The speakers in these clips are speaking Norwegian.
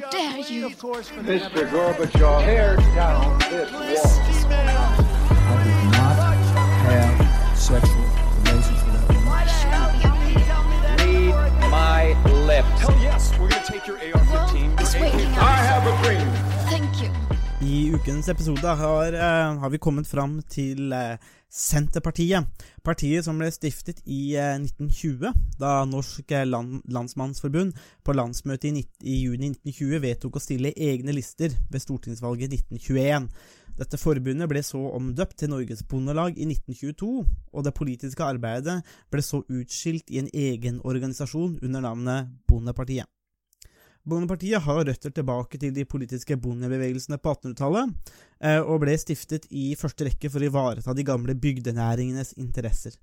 How dare you? Mr. Gorbachev, tear down this wall. Ukens episode har, eh, har vi kommet fram til eh, Senterpartiet. Partiet som ble stiftet i eh, 1920, da Norsk eh, land, Landsmannsforbund på landsmøtet i, i juni 1920 vedtok å stille egne lister ved stortingsvalget 1921. Dette forbundet ble så omdøpt til Norges Bondelag i 1922, og det politiske arbeidet ble så utskilt i en egen organisasjon under navnet Bondepartiet. Bondepartiet har røtter tilbake til de politiske bondebevegelsene på 1800-tallet, eh, og ble stiftet i første rekke for å ivareta de gamle bygdenæringenes interesser.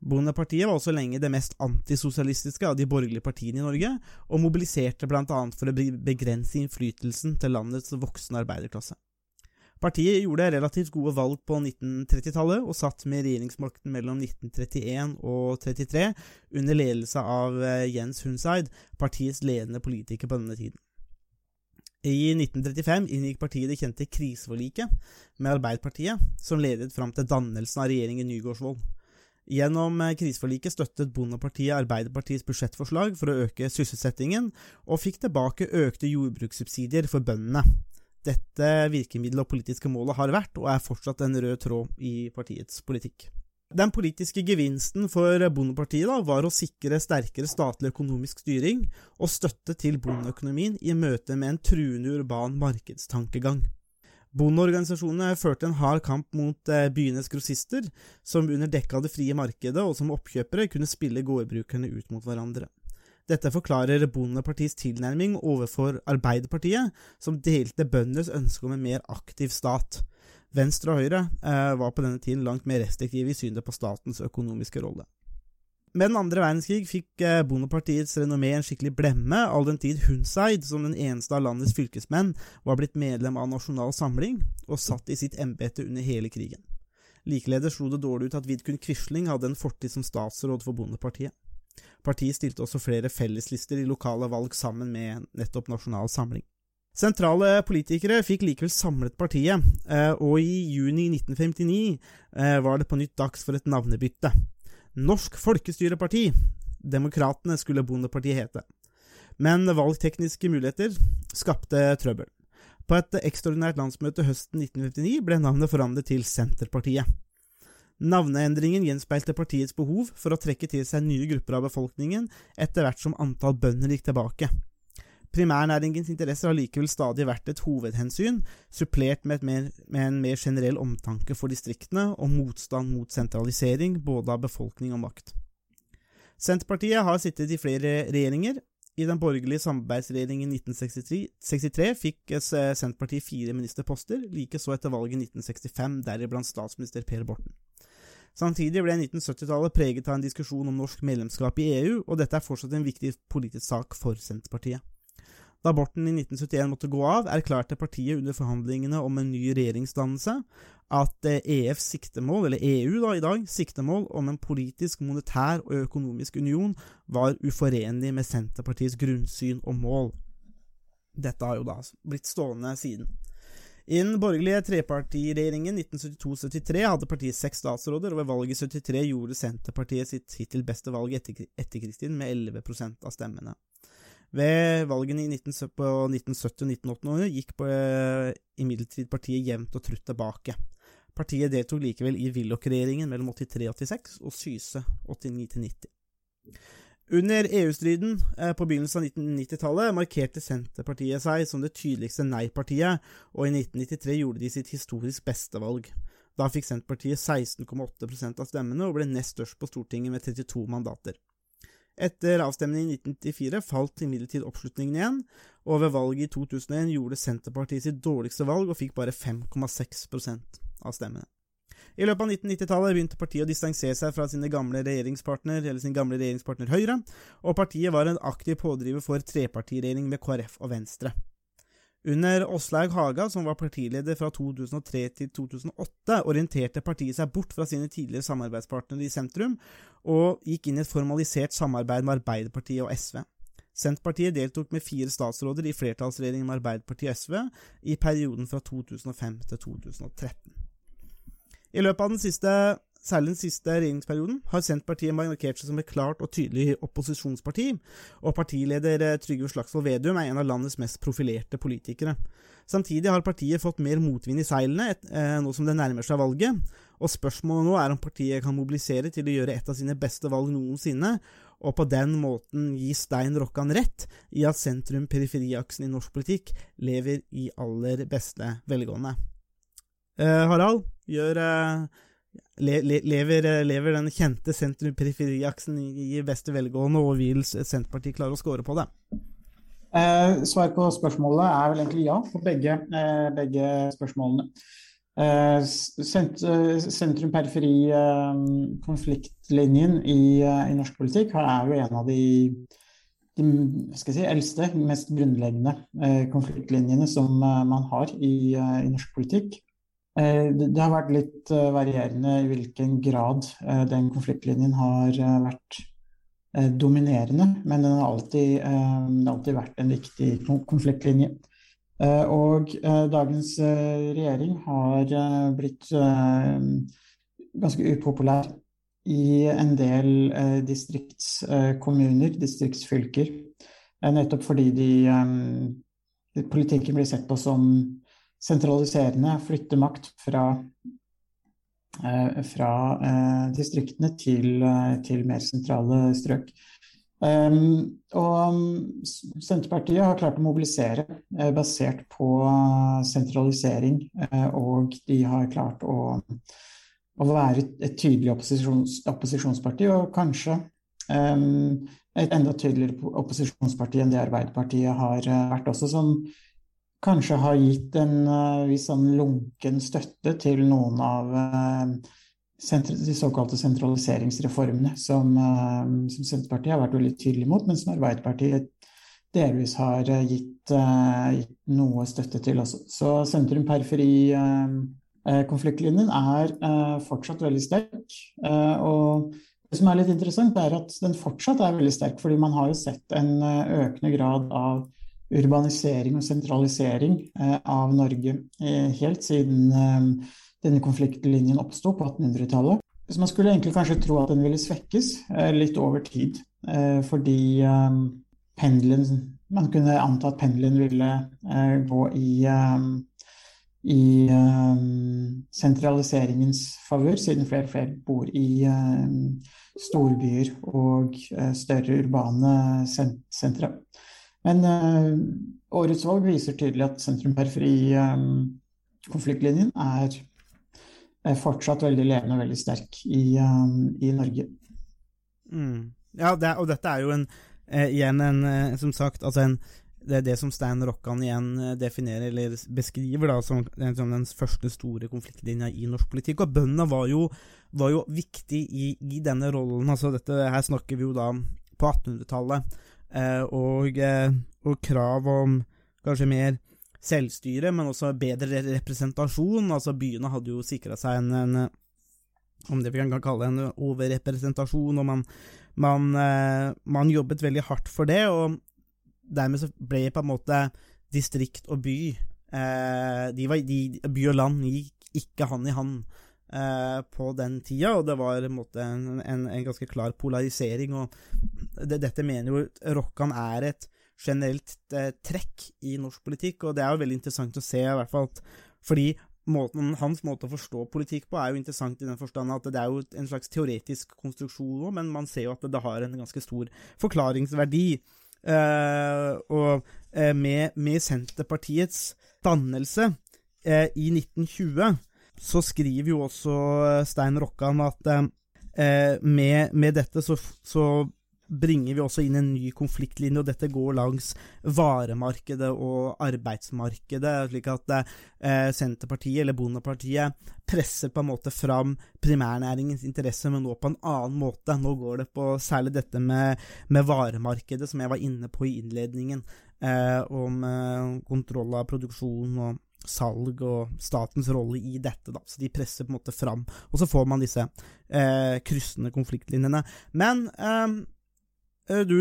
Bondepartiet var også lenge det mest antisosialistiske av de borgerlige partiene i Norge, og mobiliserte annet for å begrense innflytelsen til landets voksne arbeiderklasse. Partiet gjorde relativt gode valg på 1930-tallet, og satt med regjeringsmakten mellom 1931 og 1933, under ledelse av eh, Jens Hunseid, partiets ledende politiker på denne tiden. I 1935 inngikk partiet det kjente kriseforliket med Arbeiderpartiet, som ledet fram til dannelsen av regjeringen Nygaardsvold. Gjennom eh, kriseforliket støttet Bondepartiet Arbeiderpartiets budsjettforslag for å øke sysselsettingen, og fikk tilbake økte jordbrukssubsidier for bøndene. Dette virkemiddelet og politiske målet har vært, og er fortsatt, en rød tråd i partiets politikk. Den politiske gevinsten for Bondepartiet da, var å sikre sterkere statlig økonomisk styring og støtte til bondeøkonomien i møte med en truende urban markedstankegang. Bondeorganisasjonene førte en hard kamp mot eh, byenes grossister, som under dekke av det frie markedet og som oppkjøpere kunne spille gårdbrukerne ut mot hverandre. Dette forklarer Bondepartiets tilnærming overfor Arbeiderpartiet, som delte bøndenes ønske om en mer aktiv stat. Venstre og Høyre eh, var på denne tiden langt mer restriktive i synet på statens økonomiske rolle. Med den andre verdenskrig fikk eh, Bondepartiets renommé en skikkelig blemme, all den tid Hunseid, som den eneste av landets fylkesmenn, var blitt medlem av Nasjonal Samling og satt i sitt embete under hele krigen. Likeledes slo det dårlig ut at Vidkun Quisling hadde en fortid som statsråd for Bondepartiet. Partiet stilte også flere felleslister i lokale valg sammen med nettopp Nasjonal Samling. Sentrale politikere fikk likevel samlet partiet, eh, og i juni 1959 eh, var det på nytt dags for et navnebytte. Norsk Folkestyreparti. Demokratene skulle Bondepartiet hete. Men valgtekniske muligheter skapte trøbbel. På et ekstraordinært landsmøte høsten 1959 ble navnet forandret til Senterpartiet. Navneendringen gjenspeilte partiets behov for å trekke til seg nye grupper av befolkningen etter hvert som antall bønder gikk tilbake. Primærnæringens interesser har likevel stadig vært et hovedhensyn, supplert med, mer, med en mer generell omtanke for distriktene og motstand mot sentralisering både av befolkning og makt. Senterpartiet har sittet i flere regjeringer. I den borgerlige samarbeidsregjeringen 1963 fikk Senterpartiet fire ministerposter, likeså etter valget i 1965, deriblant statsminister Per Borten. Samtidig ble 1970-tallet preget av en diskusjon om norsk medlemskap i EU, og dette er fortsatt en viktig politisk sak for Senterpartiet. Da Borten i 1971 måtte gå av, erklærte partiet under forhandlingene om en ny regjeringsdannelse at eh, EFs siktemål, eller EU da i dag, siktemål om en politisk, monetær og økonomisk union var uforenlig med Senterpartiets grunnsyn og mål. Dette har jo da blitt stående siden. I den borgerlige trepartiregjeringen 1972-73 hadde partiet seks statsråder, og ved valget i 73 gjorde Senterpartiet sitt hittil beste valg etter, etterkrigstiden med 11% av stemmene. Ved valgene i 19, på 1970- og 1980-årene gikk eh, imidlertid partiet jevnt og trutt tilbake. Partiet deltok likevel i Willoch-regjeringen mellom 83 og 86 og Syse 89-90. Under EU-striden eh, på begynnelsen av 1990-tallet markerte Senterpartiet seg som det tydeligste nei-partiet, og i 1993 gjorde de sitt historisk beste valg. Da fikk Senterpartiet 16,8% av stemmene og ble nest størst på Stortinget med 32 mandater. Etter avstemningen i 1994 falt imidlertid oppslutningen igjen, og ved valget i 2001 gjorde Senterpartiet sitt dårligste valg og fikk bare 5,6% av stemmene. I løpet av 1990-tallet begynte partiet å distansere seg fra sine gamle regjeringspartner, eller sin gamle regjeringspartner Høyre, og partiet var en aktiv pådriver for trepartiregjering med KrF og Venstre. Under Åslaug Haga, som var partileder fra 2003 til 2008, orienterte partiet seg bort fra sine tidligere samarbeidspartnere i sentrum, og gikk inn i et formalisert samarbeid med Arbeiderpartiet og SV. Senterpartiet deltok med fire statsråder i flertallsregjeringen med Arbeiderpartiet og SV i perioden fra 2005 til 2013. I løpet av den siste, særlig den siste regjeringsperioden har Senterpartiet markert seg som et klart og tydelig opposisjonsparti, og partileder eh, Trygve Slagsvold Vedum er en av landets mest profilerte politikere. Samtidig har partiet fått mer motvind i seilene eh, nå som det nærmer seg valget, og spørsmålet nå er om partiet kan mobilisere til å gjøre et av sine beste valg noensinne, og på den måten gi Stein Rokkan rett i at sentrum-periferiaksen i norsk politikk lever i aller beste velgående. Eh, Harald, gjør eh, le, le, lever, eh, lever den kjente sentrum-periferiaksen i, beste velgående, og vil Senterpartiet klare å score på det? Eh, svar på spørsmålet er vel egentlig ja på begge, eh, begge spørsmålene. Eh, sent, Sentrum-periferi-konfliktlinjen i, i, norsk politikk er jo en av de, de si, eldste, mest grunnleggende konfliktlinjene som man har i, i norsk politikk. Det, det har vært litt varierende i hvilken grad den konfliktlinjen har vært dominerende, men den har alltid, den har alltid vært en viktig konfliktlinje. Eh, og eh, dagens eh, regjering har blitt ganske upopulær i en del distriktskommuner, distriktsfylker. Nettopp fordi de, politikken blir sett på som sentraliserende, flytter makt fra, fra distriktene til, til mer sentrale strøk. Um, og Senterpartiet har klart å mobilisere eh, basert på sentralisering, Eh, og de har klart å, å være et tydelig opposisjons, opposisjonsparti, og kanskje um, et enda tydeligere opposisjonsparti enn det Arbeiderpartiet har vært også, som kanskje har gitt en viss sånn lunken støtte til noen av de såkalte sentraliseringsreformene som, eh, som, Senterpartiet har vært veldig tydelig mot, men som Arbeiderpartiet delvis har eh, gitt, gitt noe støtte til også. Så sentrum-periferi-konfliktlinjen er fortsatt veldig sterk. og det som er litt interessant, er at den fortsatt er veldig sterk, fordi man har jo sett en økende grad av urbanisering og sentralisering av Norge helt siden denne konfliktlinjen oppsto på 1800-tallet. Så man skulle egentlig kanskje tro at den ville svekkes eh, litt over tid, eh, fordi eh, pendelen Man kunne anta at pendelen ville gå i, i sentraliseringens favør, siden flere og flere bor i storbyer og større urbane sentra. Men årets valg viser tydelig at sentrum-periferi-konfliktlinjen er er fortsatt veldig levende og veldig sterk i, um, i Norge. Mm. Ja, det, og dette er jo en, eh, igjen en, eh, som sagt, altså en, det er det som Stein Rokkan igjen eh, definerer, eller beskriver, da, som, som den første store konfliktlinja i norsk politikk. Og bøndene var jo, var jo viktig i, i, denne rollen. altså dette, Her snakker vi jo da på 1800-tallet, eh, og, eh, og krav om kanskje mer selvstyre, men også bedre representasjon. Altså Byene hadde jo sikra seg en, en, om det vi kan kalle en overrepresentasjon, og man, man, eh, man, jobbet veldig hardt for det. og Dermed så ble på en måte distrikt og by eh, de var, de, By og land gikk ikke hand i hand eh, på den tida, og det var en, måte, en, en, ganske klar polarisering. og det, Dette mener jo Rokkan er et generelt eh, trekk i norsk politikk, og det er jo veldig interessant å se, i hvert fall fordi måten, hans måte å forstå politikk på er jo interessant i den forstand at det er jo en slags teoretisk konstruksjon men man ser jo at det har en ganske stor forklaringsverdi. Eh, og uh, med, med, Senterpartiets dannelse eh, i 1920 så skriver jo også Stein Rokkan at med, med, dette så, så bringer vi også inn en ny konfliktlinje, og dette går langs varemarkedet og arbeidsmarkedet, slik at eh, Senterpartiet, eller Bondepartiet, presser på en måte fram primærnæringens interesse, men nå på en annen måte. Nå går det på særlig dette med, med varemarkedet, som jeg var inne på i innledningen, eh, om eh, kontroll av produksjon og salg og statens rolle i dette, da. Så de presser på en måte fram. Og så får man disse eh, kryssende konfliktlinjene. Men eh, eh, du,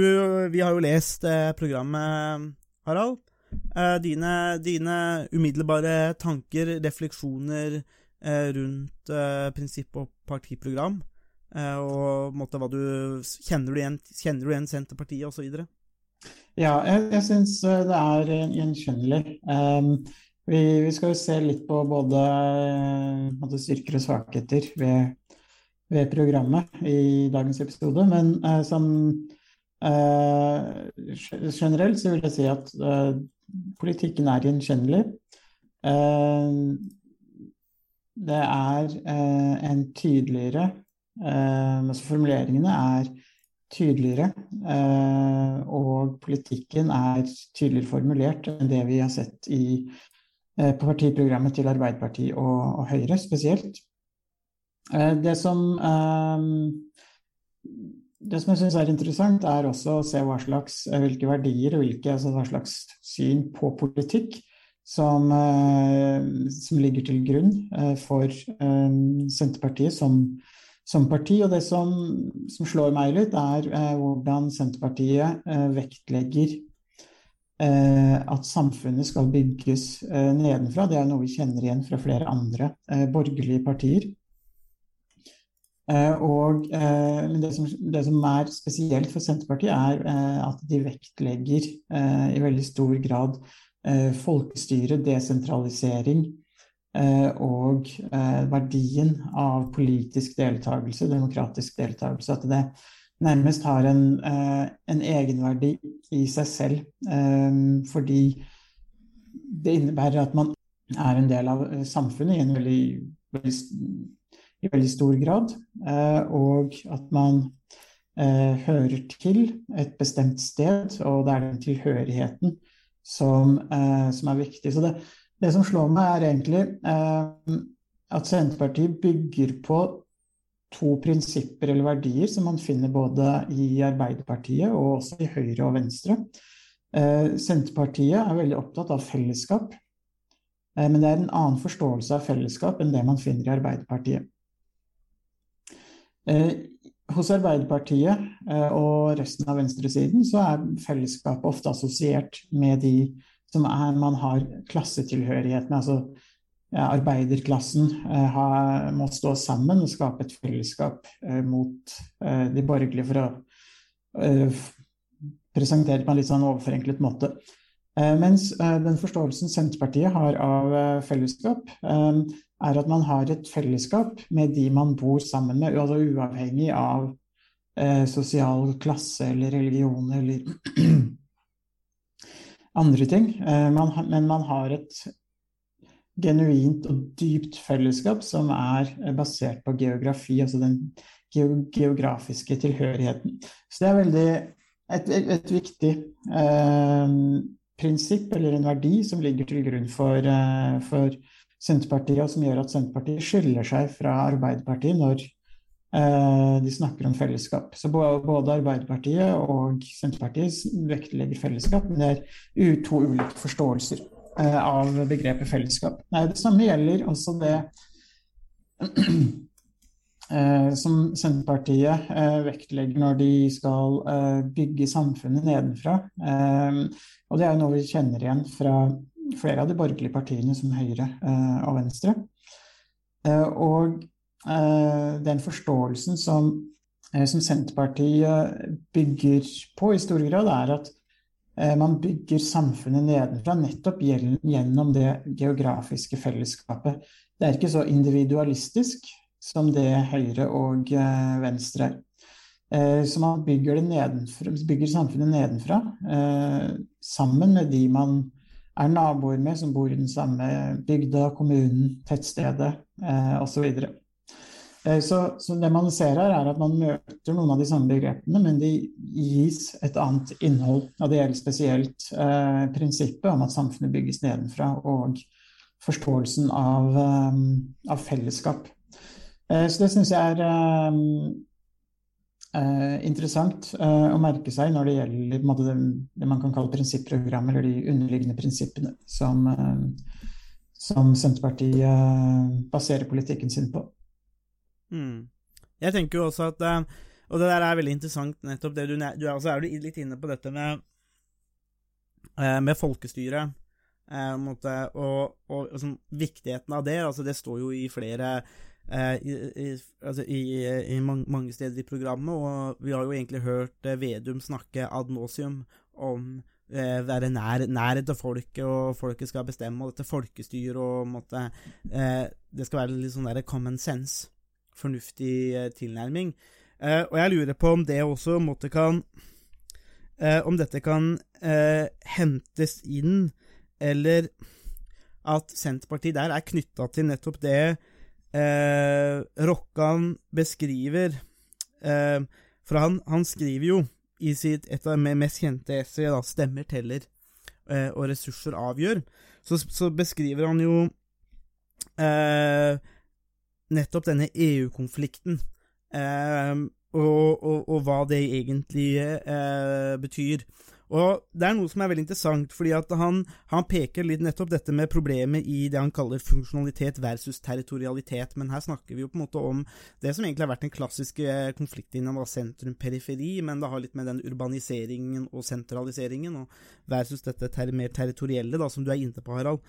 vi har jo lest eh, programmet, Harald. Eh, dine, dine umiddelbare tanker, refleksjoner eh, rundt eh, prinsipp og partiprogram, og måte hva du Kjenner du igjen, kjenner du igjen Senterpartiet, osv.? Ja, jeg, jeg syns det er gjenkjennelig. Um, vi, vi, skal jo se litt på både uh, styrker og svakheter ved, ved, programmet i dagens episode. Men uh, som uh, generelt så vil jeg si at politikken er gjenkjennelig. det er en tydeligere Altså formuleringene er tydeligere. Eh, og politikken er tydeligere formulert enn det vi har sett i, eh, på partiprogrammet til Arbeiderpartiet og, og Høyre spesielt. Eh, det som det som jeg syns er interessant, er også å se slags, hvilke verdier og hvilke, altså hva slags syn på politikk som, som ligger til grunn for Senterpartiet som, som parti. Og det som, som slår meg litt, er eh, hvordan Senterpartiet eh, vektlegger eh, at samfunnet skal bygges eh, nedenfra. Det er noe vi kjenner igjen fra flere andre eh, borgerlige partier. Eh, og det som, det, som, er spesielt for Senterpartiet, er at de vektlegger i veldig stor grad folkestyre, desentralisering, Eh, og eh, verdien av politisk deltakelse, demokratisk deltakelse. At det nærmest har en, eh, en egenverdi i seg selv. Fordi det innebærer at man er en del av samfunnet i veldig, veldig, i veldig stor grad. Og at man hører til et bestemt sted, og det er den tilhørigheten som, som er viktig. Så det, det som slår meg, er egentlig eh, at Senterpartiet bygger på to prinsipper eller verdier som man finner både i Arbeiderpartiet og også i Høyre og Venstre. Eh, Senterpartiet er veldig opptatt av fellesskap, eh, men det er en annen forståelse av fellesskap enn det man finner i Arbeiderpartiet. Eh, hos Arbeiderpartiet eh, og resten av venstresiden så er fellesskapet ofte assosiert med de som er, man har klassetilhørighet med. altså Arbeiderklassen eh, må stå sammen og skape et fellesskap eh, mot eh, de borgerlige for å presentere presentere på en litt sånn overforenklet måte. Eh, mens eh, den forståelsen Senterpartiet har av fellesskap, er at man har et fellesskap med de man bor sammen med, altså uavhengig av sosial klasse eller religion eller andre ting. Eh, men man har et genuint og dypt fellesskap som er basert på geografi, altså den geografiske tilhørigheten. Så det er veldig et, et, et viktig eh, prinsipp eller en verdi som ligger til grunn for, eh, for Senterpartiet, og som gjør at Senterpartiet skiller seg fra Arbeiderpartiet når Eh, de snakker om fellesskap. Så både Arbeiderpartiet og Senterpartiet vektlegger fellesskap, men det er to ulike forståelser eh, av begrepet fellesskap. Nei, det samme gjelder også det eh, som Senterpartiet vektlegger når de skal bygge samfunnet nedenfra. Og det er noe vi kjenner igjen fra flere av de borgerlige partiene, som Høyre og Venstre. Og Eh, den forståelsen som, eh, som, Senterpartiet bygger på i stor grad, er at eh, man bygger samfunnet nedenfra nettopp gjennom det geografiske fellesskapet. Det er ikke så individualistisk som det Høyre og Venstre er. Så man bygger, nedenfra, bygger samfunnet nedenfra sammen med de man er naboer med, som bor i den samme bygda, kommunen, tettstedet osv. Eh, så, så, det man ser her, er at man møter noen av de samme begrepene, men de gis et annet innhold. Og det gjelder spesielt eh, prinsippet om at samfunnet bygges nedenfra, og forståelsen av, um, av fellesskap. Eh, så det syns jeg er um, eh, interessant å merke seg når det gjelder måte, det, det, man kan kalle prinsipprogram, eller de underliggende prinsippene som, som Senterpartiet baserer politikken sin på. Mm. Jeg tenker jo også at uh, Og det der er veldig interessant, nettopp det du, du er, også er du litt inne på dette med, eh, med folkestyret. Eh, og, og, og sånn, viktigheten av det, altså det står jo i flere eh, i, i, altså i, i mange, steder i programmet, og vi har jo egentlig hørt eh, Vedum snakke ad nauseum om eh, være nær, nærhet til folket, og folket skal bestemme, og dette folkestyret, og på måte, eh, det skal være litt sånn der common sense, fornuftig eh, tilnærming. Eh, og jeg lurer på om det også måtte kan eh, Om dette kan hentes inn, eller at Senterpartiet der er knytta til nettopp det Rokkan beskriver. For han, han skriver jo i sitt, et av de mest kjente essay, da, 'Stemmer teller og ressurser avgjør', så, så beskriver han jo eh, nettopp denne EU-konflikten. Eh, og, og, og hva det egentlig eh, betyr. Og Det er noe som er veldig interessant, fordi han, han peker litt nettopp dette med problemet i det han kaller funksjonalitet versus territorialitet. Men her snakker vi jo på en måte om det som egentlig har vært den klassiske konfliktlinjen av sentrum-periferi, men det har litt med den urbaniseringen og sentraliseringen og versus dette ter mer territorielle, da, som du er inne på, Harald.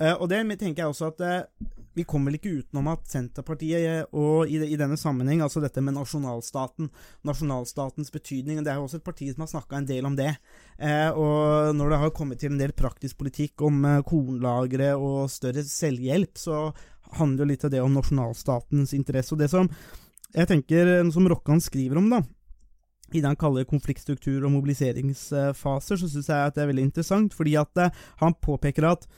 Eh, og det tenker jeg også at eh, vi kommer vel ikke utenom at Senterpartiet, eh, og i, i, denne sammenheng, altså dette med nasjonalstaten, nasjonalstatens betydning, det er jo også et parti som har snakka en del om det. Eh, og når det har kommet til en del praktisk politikk om eh, kornlagre og større selvhjelp, så handler jo litt av det om nasjonalstatens interesse. Og det som jeg tenker, som Rokkan skriver om, da, i det han kaller konfliktstruktur og mobiliseringsfaser, så syns jeg at det er veldig interessant, fordi at eh, han påpeker at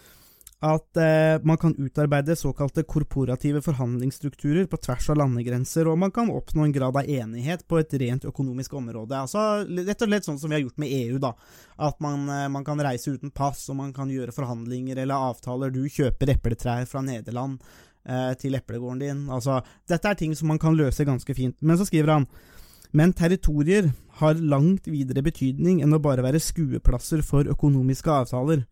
at eh, man kan utarbeide såkalte korporative forhandlingsstrukturer på tvers av landegrenser, og man kan oppnå en grad av enighet på et rent økonomisk område. Altså Rett og slett sånn som vi har gjort med EU, da. At man, eh, man kan reise uten pass, og man kan gjøre forhandlinger eller avtaler. Du kjøper epletrær fra Nederland eh, til eplegården din. Altså, dette er ting som man kan løse ganske fint. Men så skriver han men territorier har langt videre betydning enn å bare være skueplasser for økonomiske avtaler.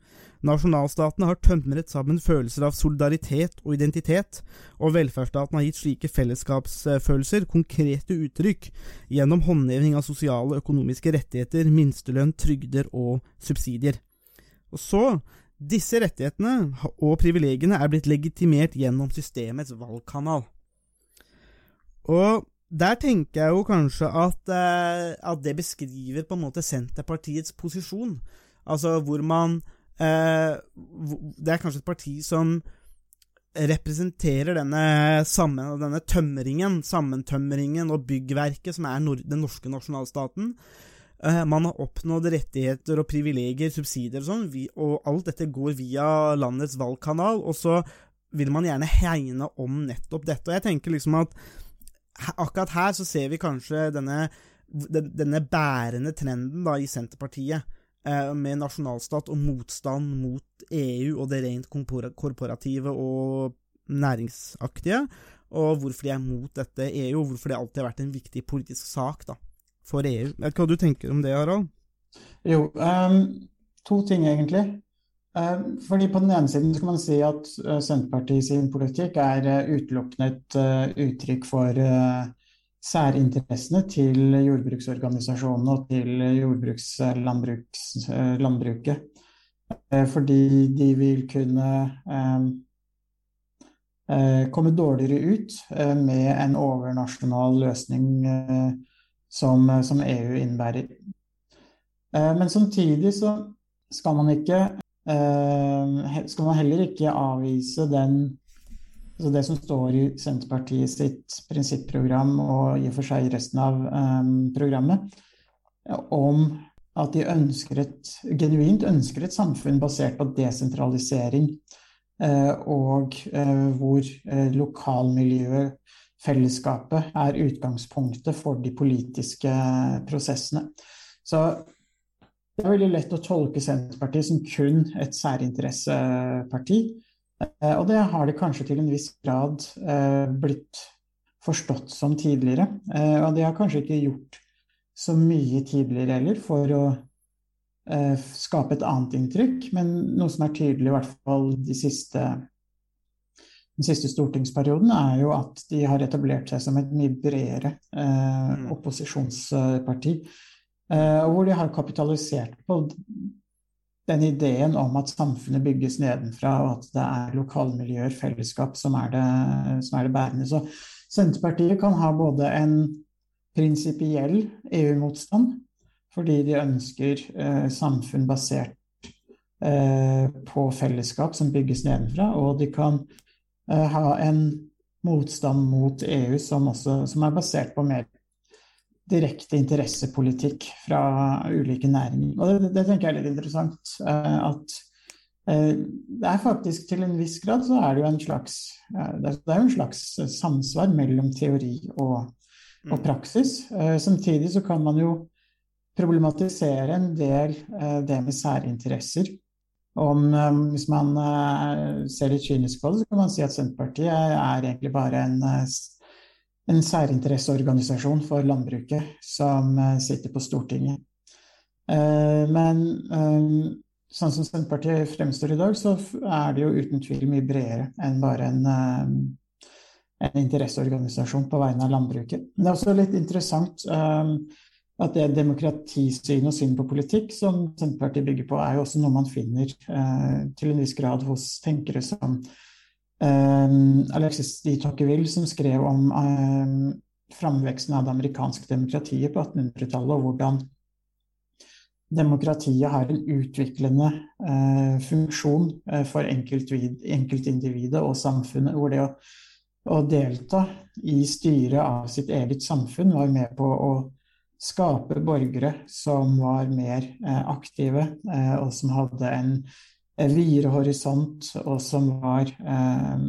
Nasjonalstatene har tømret sammen følelser av solidaritet og identitet, og velferdsstaten har gitt slike fellesskapsfølelser konkrete uttrykk gjennom håndheving av sosiale og økonomiske rettigheter, minstelønn, trygder og subsidier. Og så, disse rettighetene og privilegiene er blitt legitimert gjennom systemets valgkanal. Og der tenker jeg jo kanskje at, eh, at, det beskriver på en måte Senterpartiets posisjon. Altså hvor man Det er kanskje et parti som representerer denne, sammen, denne tømringen, sammentømringen og byggverket som er nord den norske nasjonalstaten. Eh, man har oppnådd rettigheter og privilegier, subsidier og sånn, og alt dette går via landets valgkanal, og så vil man gjerne hegne om nettopp dette. Og jeg tenker liksom at akkurat her så ser vi kanskje denne, denne bærende trenden da, i Senterpartiet, eh, med nasjonalstat og motstand mot EU og det rent korporative og næringsaktige, og hvorfor de er mot dette EU, og hvorfor det alltid har vært en viktig politisk sak da, for EU. Jeg vet hva du tenker om det, Harald? Jo, um, to ting egentlig. Um, fordi På den ene siden kan man si at eh, Senterpartiet sin politikk er eh, utelukkende et uttrykk for særinteressene til jordbruksorganisasjonene og til jordbrukslandbruket. Fordi de vil kunne komme dårligere ut med en overnasjonal løsning som, EU innebærer. Men samtidig så skal man ikke Eh, skal man heller ikke avvise den, altså det som står i Senterpartiet sitt prinsipprogram og i og for seg resten av um, programmet, om at de ønsker et, genuint ønsker et samfunn basert på desentralisering, uh, og uh, hvor uh, lokalmiljøet, fellesskapet, er utgangspunktet for de politiske prosessene. Så det er veldig lett å tolke Senterpartiet som kun et særinteresseparti. Eh, og det har det kanskje til en viss grad eh, blitt forstått som tidligere. Eh, og de har kanskje ikke gjort så mye tidligere heller for å skape et annet inntrykk, men noe som er tydelig i hvert fall de siste, den siste stortingsperioden, er jo at de har etablert seg som et mye bredere eh, Mm. opposisjonsparti. Eh, og hvor de har kapitalisert på den ideen om at samfunnet bygges nedenfra, og at det er lokalmiljøer, fellesskap, som er det, som er det bærende. Så Senterpartiet kan ha både en prinsipiell EU-motstand, fordi de ønsker eh, samfunn basert eh, på fellesskap som bygges nedenfra, og de kan eh, ha en motstand mot EU som, også, som er basert på mer direkte interessepolitikk fra ulike næringer. Og det, det tenker jeg er litt interessant. eh, at eh, det er faktisk til en viss grad så er det jo en slags eh, jo en slags samsvar mellom teori og, og praksis. Samtidig så kan man jo problematisere en del det med særinteresser. Om, hvis man ser litt kynisk på det, så kan man si at Senterpartiet er egentlig bare en, en særinteresseorganisasjon for landbruket som eh, sitter på Stortinget. Eh, Men eh, sånn som Senterpartiet fremstår i dag, så er det jo uten tvil mye bredere enn bare en, en interesseorganisasjon på vegne av landbruket. Men det er også litt interessant at det demokratisyn og syn på politikk som Senterpartiet bygger på, er jo også noe man finner til en viss grad hos tenkere som Alexis de Tocqueville, som skrev om eh, framveksten av det amerikanske demokratiet på 1800-tallet, og hvordan demokratiet har en utviklende eh, funksjon eh, for enkeltindividet og samfunnet, hvor det å, å delta i styret av sitt eget samfunn var med på å skape borgere som var mer eh, aktive, eh, og som hadde en videre horisont, og som var eh,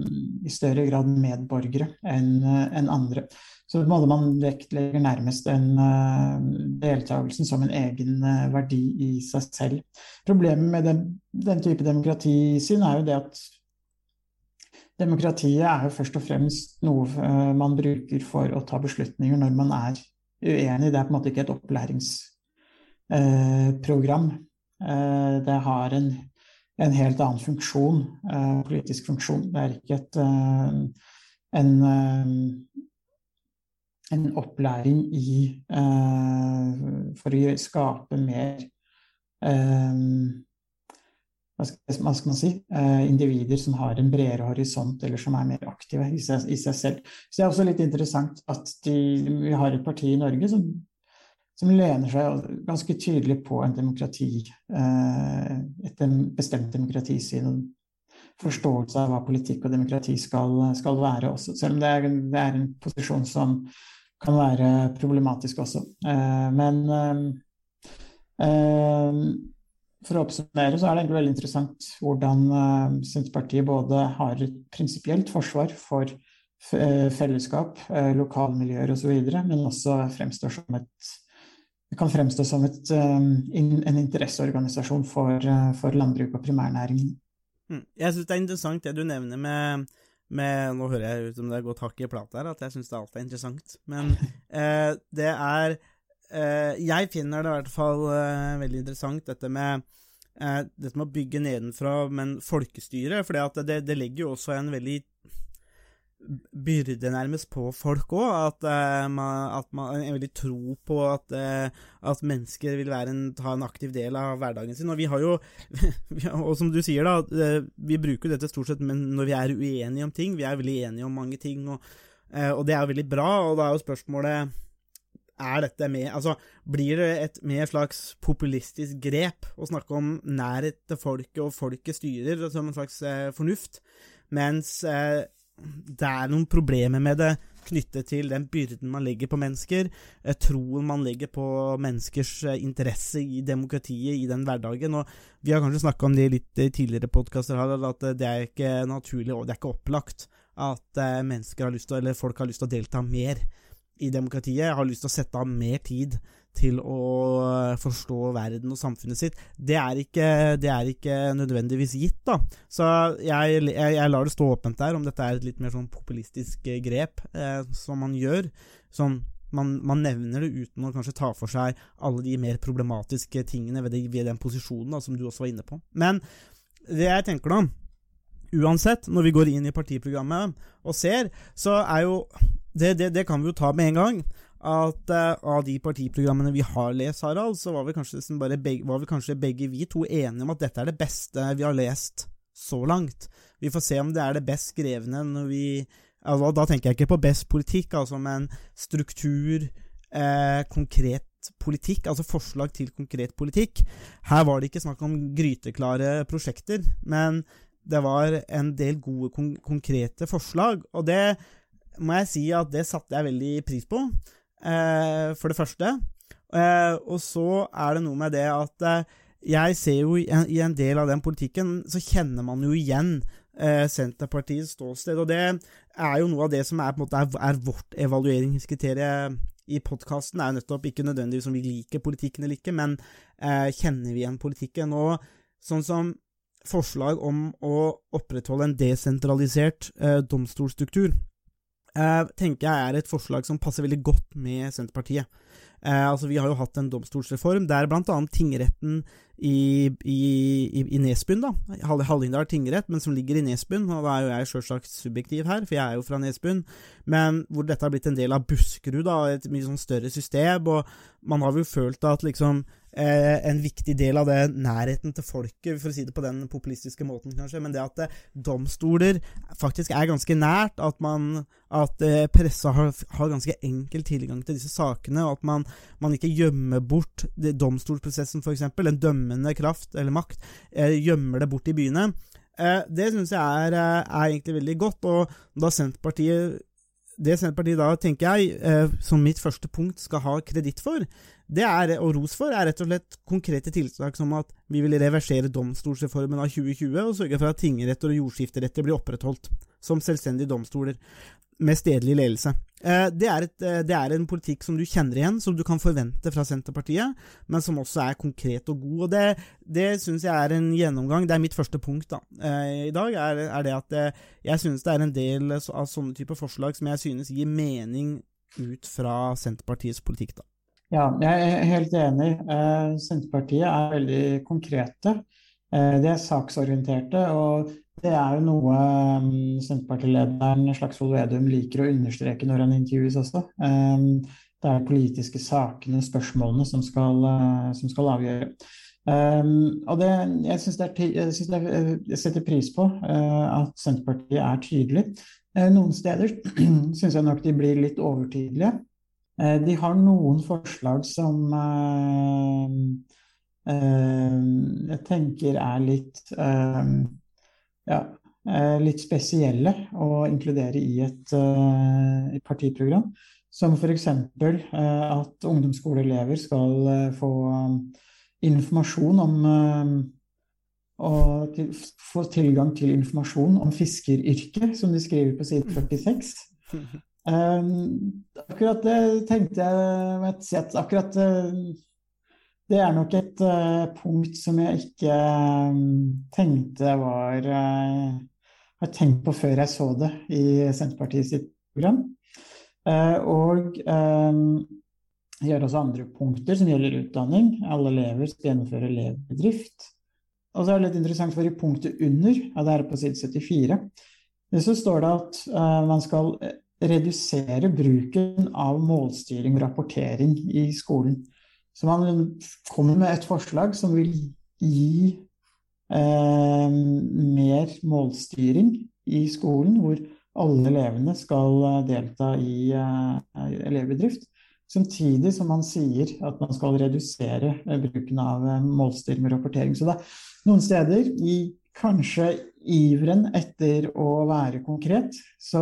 i større grad medborgere enn en andre. Så måte man vektlegger nærmest en eh, deltakelsen som en egen eh, verdi i seg selv. Problemet med den, den type demokratisyn er jo det at demokratiet er jo først og fremst noe eh, man bruker for å ta beslutninger når man er uenig. Det er på en måte ikke et opplæringsprogram. Eh, det har en, en helt annen funksjon, eh, politisk funksjon. Det er ikke et, eh, en, eh, en opplæring i eh, For å skape mer hva skal, man si, individer som har en bredere horisont, eller som er mer aktive i seg, i seg selv. Så det er også litt interessant at de, vi har et parti i Norge som, som lener seg ganske tydelig på en demokrati, eh, et bestemt demokratisyn og forståelse av hva politikk og demokrati skal, skal være også. Selv om det er, det er en posisjon som kan være problematisk også. Eh, men eh, for å oppsummere så er det egentlig veldig interessant hvordan Senterpartiet både har et prinsipielt forsvar for fellesskap, lokalmiljøer osv., men også fremstår som et det kan fremstå som et, eh, en interesseorganisasjon for, eh, for landbruk og primærnæringen. Mm. Jeg syns det er interessant det du nevner med, med Nå hører jeg ut som det er gått hakk i plata her, at jeg syns det alt er interessant. Men eh, det er eh, Jeg finner det i hvert fall eh, veldig interessant, dette med eh, dette med å bygge nedenfra, men folkestyre. For det, det legger jo også en veldig byrde nærmest på folk òg. At, uh, man, at man en veldig tro på at, uh, at mennesker vil en, ta en aktiv del av hverdagen sin. Og vi har jo, og som du sier, da, eh, vi bruker dette stort sett men når vi er uenige om ting. Vi er veldig enige om mange ting, og, uh, og det er jo veldig bra. Og da er jo spørsmålet er dette med Altså, blir det et mer slags populistisk grep å snakke om nærhet til folket, og folket styrer, som en slags fornuft, mens eh, det er noen problemer med det knyttet til den byrden man legger på mennesker, eh, troen man legger på menneskers eh, interesse i demokratiet i den hverdagen. Og vi har kanskje snakka om det litt i tidligere podkaster at eh, det er ikke naturlig og det er ikke opplagt at eh, mennesker har lyst til, eller folk har lyst til å delta mer i demokratiet, har lyst til å sette av mer tid til å eh, forstå verden og samfunnet sitt. Det er ikke, det er ikke nødvendigvis gitt, da. Så jeg, jeg, jeg lar det stå åpent der, om dette er et litt mer sånn populistisk eh, grep eh, som man gjør. Sånn man, man, nevner det uten å kanskje ta for seg alle de mer problematiske tingene ved, det, ved den posisjonen da, som du også var inne på. Men det jeg tenker da, uansett, når vi går inn i partiprogrammet og ser, så er jo Det, det, det kan vi jo ta med en gang. At uh, av de partiprogrammene vi har lest, Harald, så var vi, kanskje, liksom bare var vi kanskje begge vi to enige om at dette er det beste vi har lest så langt. Vi får se om det er det best skrevne når vi altså, Da tenker jeg ikke på best politikk, altså, men struktur, eh, konkret politikk, altså forslag til konkret politikk. Her var det ikke snakk om gryteklare prosjekter, men det var en del gode, kon konkrete forslag, og det må jeg si at det satte jeg veldig pris på, for det første. Eh, og så er det noe med det at eh, jeg ser jo i en, del av den politikken, så kjenner man jo igjen eh, Senterpartiets ståsted, og det er jo noe av det som er, måte, er, vårt evalueringskriterium i podkasten, er jo nettopp ikke nødvendigvis om vi liker politikken eller ikke, men eh, kjenner vi igjen politikken? Og sånn som forslag om å opprettholde en desentralisert eh, domstolstruktur, eh, tenker jeg er et forslag som passer veldig godt med Senterpartiet. Eh, altså Vi har jo hatt en domstolsreform der bl.a. tingretten i, i, i Nesbyen, da, Hallingdal tingrett, men som ligger i Nesbyen, og da er jo jeg sjølsagt subjektiv her, for jeg er jo fra Nesbyen, men hvor dette har blitt en del av Buskerud, da, et mye sånn større system, og man har jo følt at liksom eh, en viktig del av det nærheten til folket, for å si det på den populistiske måten, kanskje, men det at eh, domstoler faktisk er ganske nært, at man at eh, pressa har, har, ganske enkel tilgang til disse sakene, og at man, man ikke gjemmer bort det, domstolsprosessen, f.eks., den dømmende kraft eller makt, eh, gjemmer det bort i byene. Eh, det syns jeg er, eh, er, egentlig veldig godt, og da Senterpartiet det Senterpartiet da, tenker jeg, eh, som mitt første punkt skal ha kreditt for, det er, og ros for, er rett og slett konkrete tiltak som at vi vil reversere domstolsreformen av 2020 og sørge for at tingretter og jordskifteretter blir opprettholdt som selvstendige domstoler med stedlig ledelse. Eh, det er, et, eh, det er, en politikk som du kjenner igjen, som du kan forvente fra Senterpartiet, men som også er konkret og god. og Det, det syns jeg er en gjennomgang. Det er mitt første punkt da. Eh, i dag. er, er det at Jeg synes det er en del av sånne typer forslag som jeg synes gir mening ut fra Senterpartiets politikk. da. Ja, jeg er helt enig. Eh, Senterpartiet er veldig konkrete. Eh, de er saksorienterte, og det er jo noe um, Senterpartilederen Slagsvold Vedum liker å understreke når han intervjues også. Um, det er de politiske sakene, spørsmålene, som skal, som skal avgjøre. Og det, jeg, synes det er, jeg, synes det jeg setter pris på at Senterpartiet er tydelig. Noen steder syns jeg nok de blir litt overtydelige. Eh, de har noen forslag som eh, eh, jeg tenker er litt ja, litt spesielle å inkludere i et, partiprogram. Som f.eks. at ungdomsskoleelever skal få informasjon om og til, få tilgang til informasjon om fiskeryrket, som de skriver på side 46. Um, akkurat det tenkte jeg vet, si at akkurat uh, det er nok et uh, punkt som jeg ikke um, tenkte var uh, Har tenkt på før jeg så det i Senterpartiet sitt program. og um, gjør også andre punkter som gjelder utdanning. Alle elever skal gjennomføre elevbedrift. Og så er det litt interessant, for i punktet under, ja, det er på side 74, så står det at man skal redusere bruken av målstyring og rapportering i skolen. Så man kommer med et forslag som vil gi eh, mer målstyring i skolen, hvor alle elevene skal eh, delta i eh, elevbedrift. Samtidig som man sier at man skal redusere eh, bruken av eh, målstyring og rapportering. Så det er noen steder, i kanskje iveren etter å være konkret, så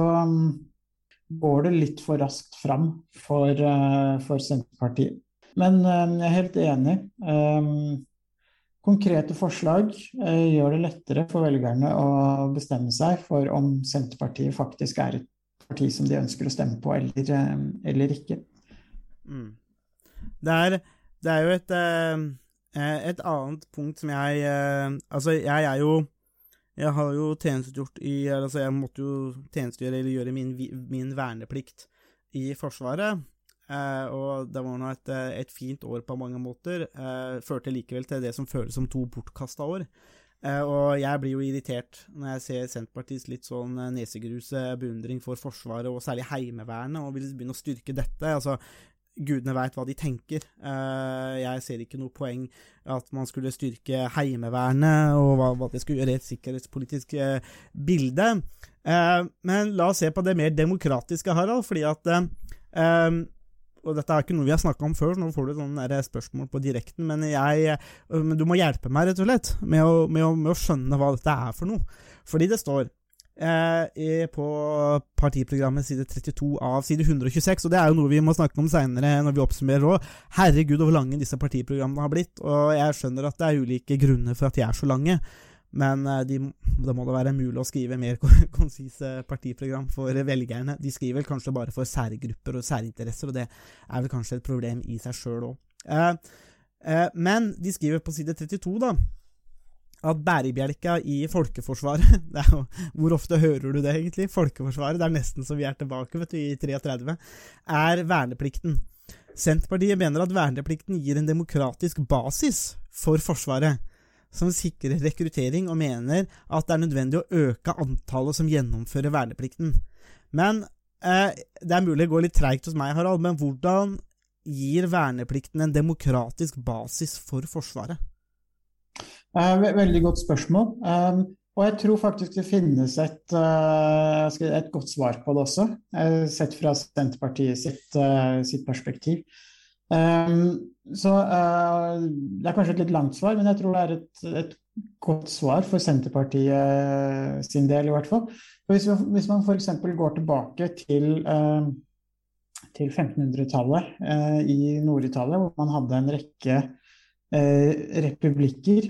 går det litt for raskt fram for, uh, for Senterpartiet. Men uh, jeg er helt enig. Um, konkrete forslag gjør det lettere for velgerne å bestemme seg for om Senterpartiet faktisk er et parti som de ønsker å stemme på, eller, eller ikke. Mm. Det, er, det, er, jo et, et annet punkt som jeg Altså, jeg er jo jeg har jo tjenestegjort i Altså, jeg måtte jo tjenestegjøre eller gjøre min, min verneplikt i Forsvaret. Eh, og det var nå et, et, fint år på mange måter. Eh, førte likevel til det som føles som to bortkasta år. Eh, og jeg blir jo irritert når jeg ser Senterpartiets litt sånn eh, nesegruse beundring for Forsvaret, og særlig Heimevernet, og vil begynne å styrke dette. Altså, gudene veit hva de tenker. Eh, jeg ser ikke noe poeng at man skulle styrke Heimevernet, og hva, hva det skulle gjøre et sikkerhetspolitisk eh, bilde. Eh, men la oss se på det mer demokratiske, Harald, fordi at og dette er ikke noe vi har snakka om før, så nå får du sånne spørsmål på direkten, men, jeg, men du må hjelpe meg, rett og slett, med å, med, å, med å, skjønne hva dette er for noe. Fordi det står eh, på partiprogrammet side 32 av side 126, og det er jo noe vi må snakke om seinere når vi oppsummerer òg. Herregud, hvor lange disse partiprogrammene har blitt, og jeg skjønner at det er ulike grunner for at de er så lange. Men eh, de, det må da være mulig å skrive mer konsise partiprogram for velgerne. De skriver vel kanskje bare for særgrupper og særinteresser, og det er vel kanskje et problem i seg sjøl òg. Eh, eh, men de skriver på side 32, da, at bærebjelka i Folkeforsvaret jo, Hvor ofte hører du det, egentlig? Folkeforsvaret, det er nesten så vi er tilbake vet du, i 33. Er verneplikten. Senterpartiet mener at verneplikten gir en demokratisk basis for Forsvaret som sikrer rekruttering, og mener at det er nødvendig å øke antallet som gjennomfører verneplikten. Men eh, Det er mulig det går litt treigt hos meg, Harald, men hvordan gir verneplikten en demokratisk basis for Forsvaret? Eh, veldig godt spørsmål. Um, og jeg tror faktisk det finnes et, uh, et godt svar på det også, uh, sett fra Senterpartiet sitt, sitt perspektiv. Um, så det er kanskje et litt langt svar, men jeg tror det er et, et godt svar for Senterpartiet sin del, i hvert fall. Hvis, hvis man f.eks. går tilbake til, til 1500-tallet uh, i Nord-Italia, hvor man hadde en rekke republikker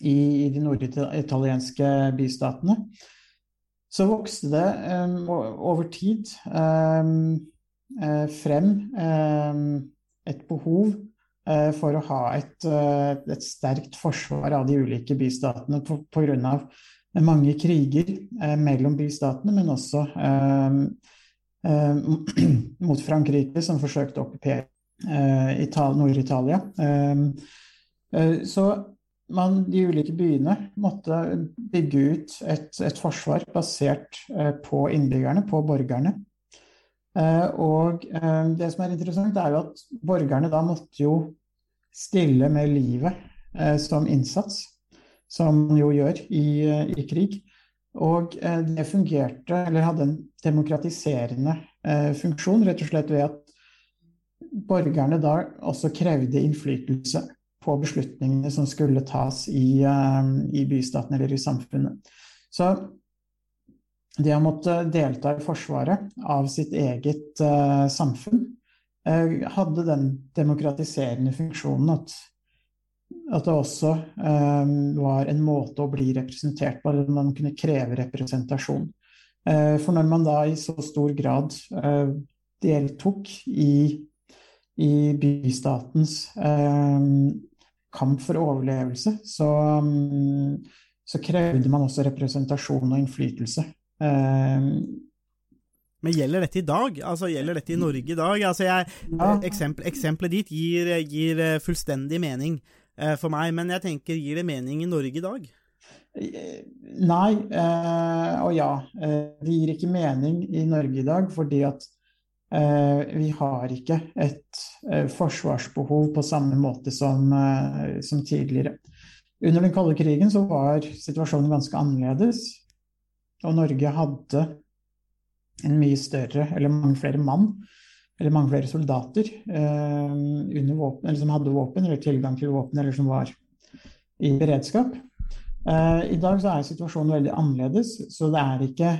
i, i de norditalienske bystatene, så vokste det um, over tid um, frem um, et behov uh, for å ha et, et, sterkt forsvar av de ulike bystatene pga. mange kriger mellom bystatene, men også mot Frankrike, som forsøkte å okkupere Nord-Italia. Så man, de ulike byene måtte bygge ut et, et forsvar basert på innbyggerne, på borgerne. Eh, og eh, det som er interessant, er jo at borgerne da måtte jo stille med livet eh, som innsats, som man jo gjør i, i krig. Og det fungerte, eller hadde en demokratiserende funksjon, rett og slett ved at borgerne da også krevde innflytelse på beslutningene som skulle tas i, i bystaten eller i samfunnet. Så det å måtte delta i forsvaret av sitt eget uh, samfunn uh, hadde den demokratiserende funksjonen at, at det også uh, var en måte å bli representert på, eller man kunne kreve representasjon. For når man da i så stor grad deltok i, i bystatens kamp for overlevelse, så, um, så krevde man også representasjon og innflytelse. Ehm, men gjelder dette i dag? Altså, Gjelder dette i Norge i dag? Altså, jeg, ja. eksempel, eksempelet ditt gir, gir, eh, fullstendig mening eh, for meg, men jeg tenker, gir det mening i Norge i dag? Nei eh, og ja. Eh, det gir ikke mening i Norge i dag fordi at eh, vi har ikke et eh, forsvarsbehov på samme måte som, som tidligere. Under den kalde krigen så var situasjonen ganske annerledes. Og Norge hadde en mye større, eller mange flere mann, eller mange flere soldater eh, våpen, eller som hadde våpen, eller tilgang til våpen, eller som var i beredskap. Eh, I dag så er situasjonen veldig annerledes, så det er ikke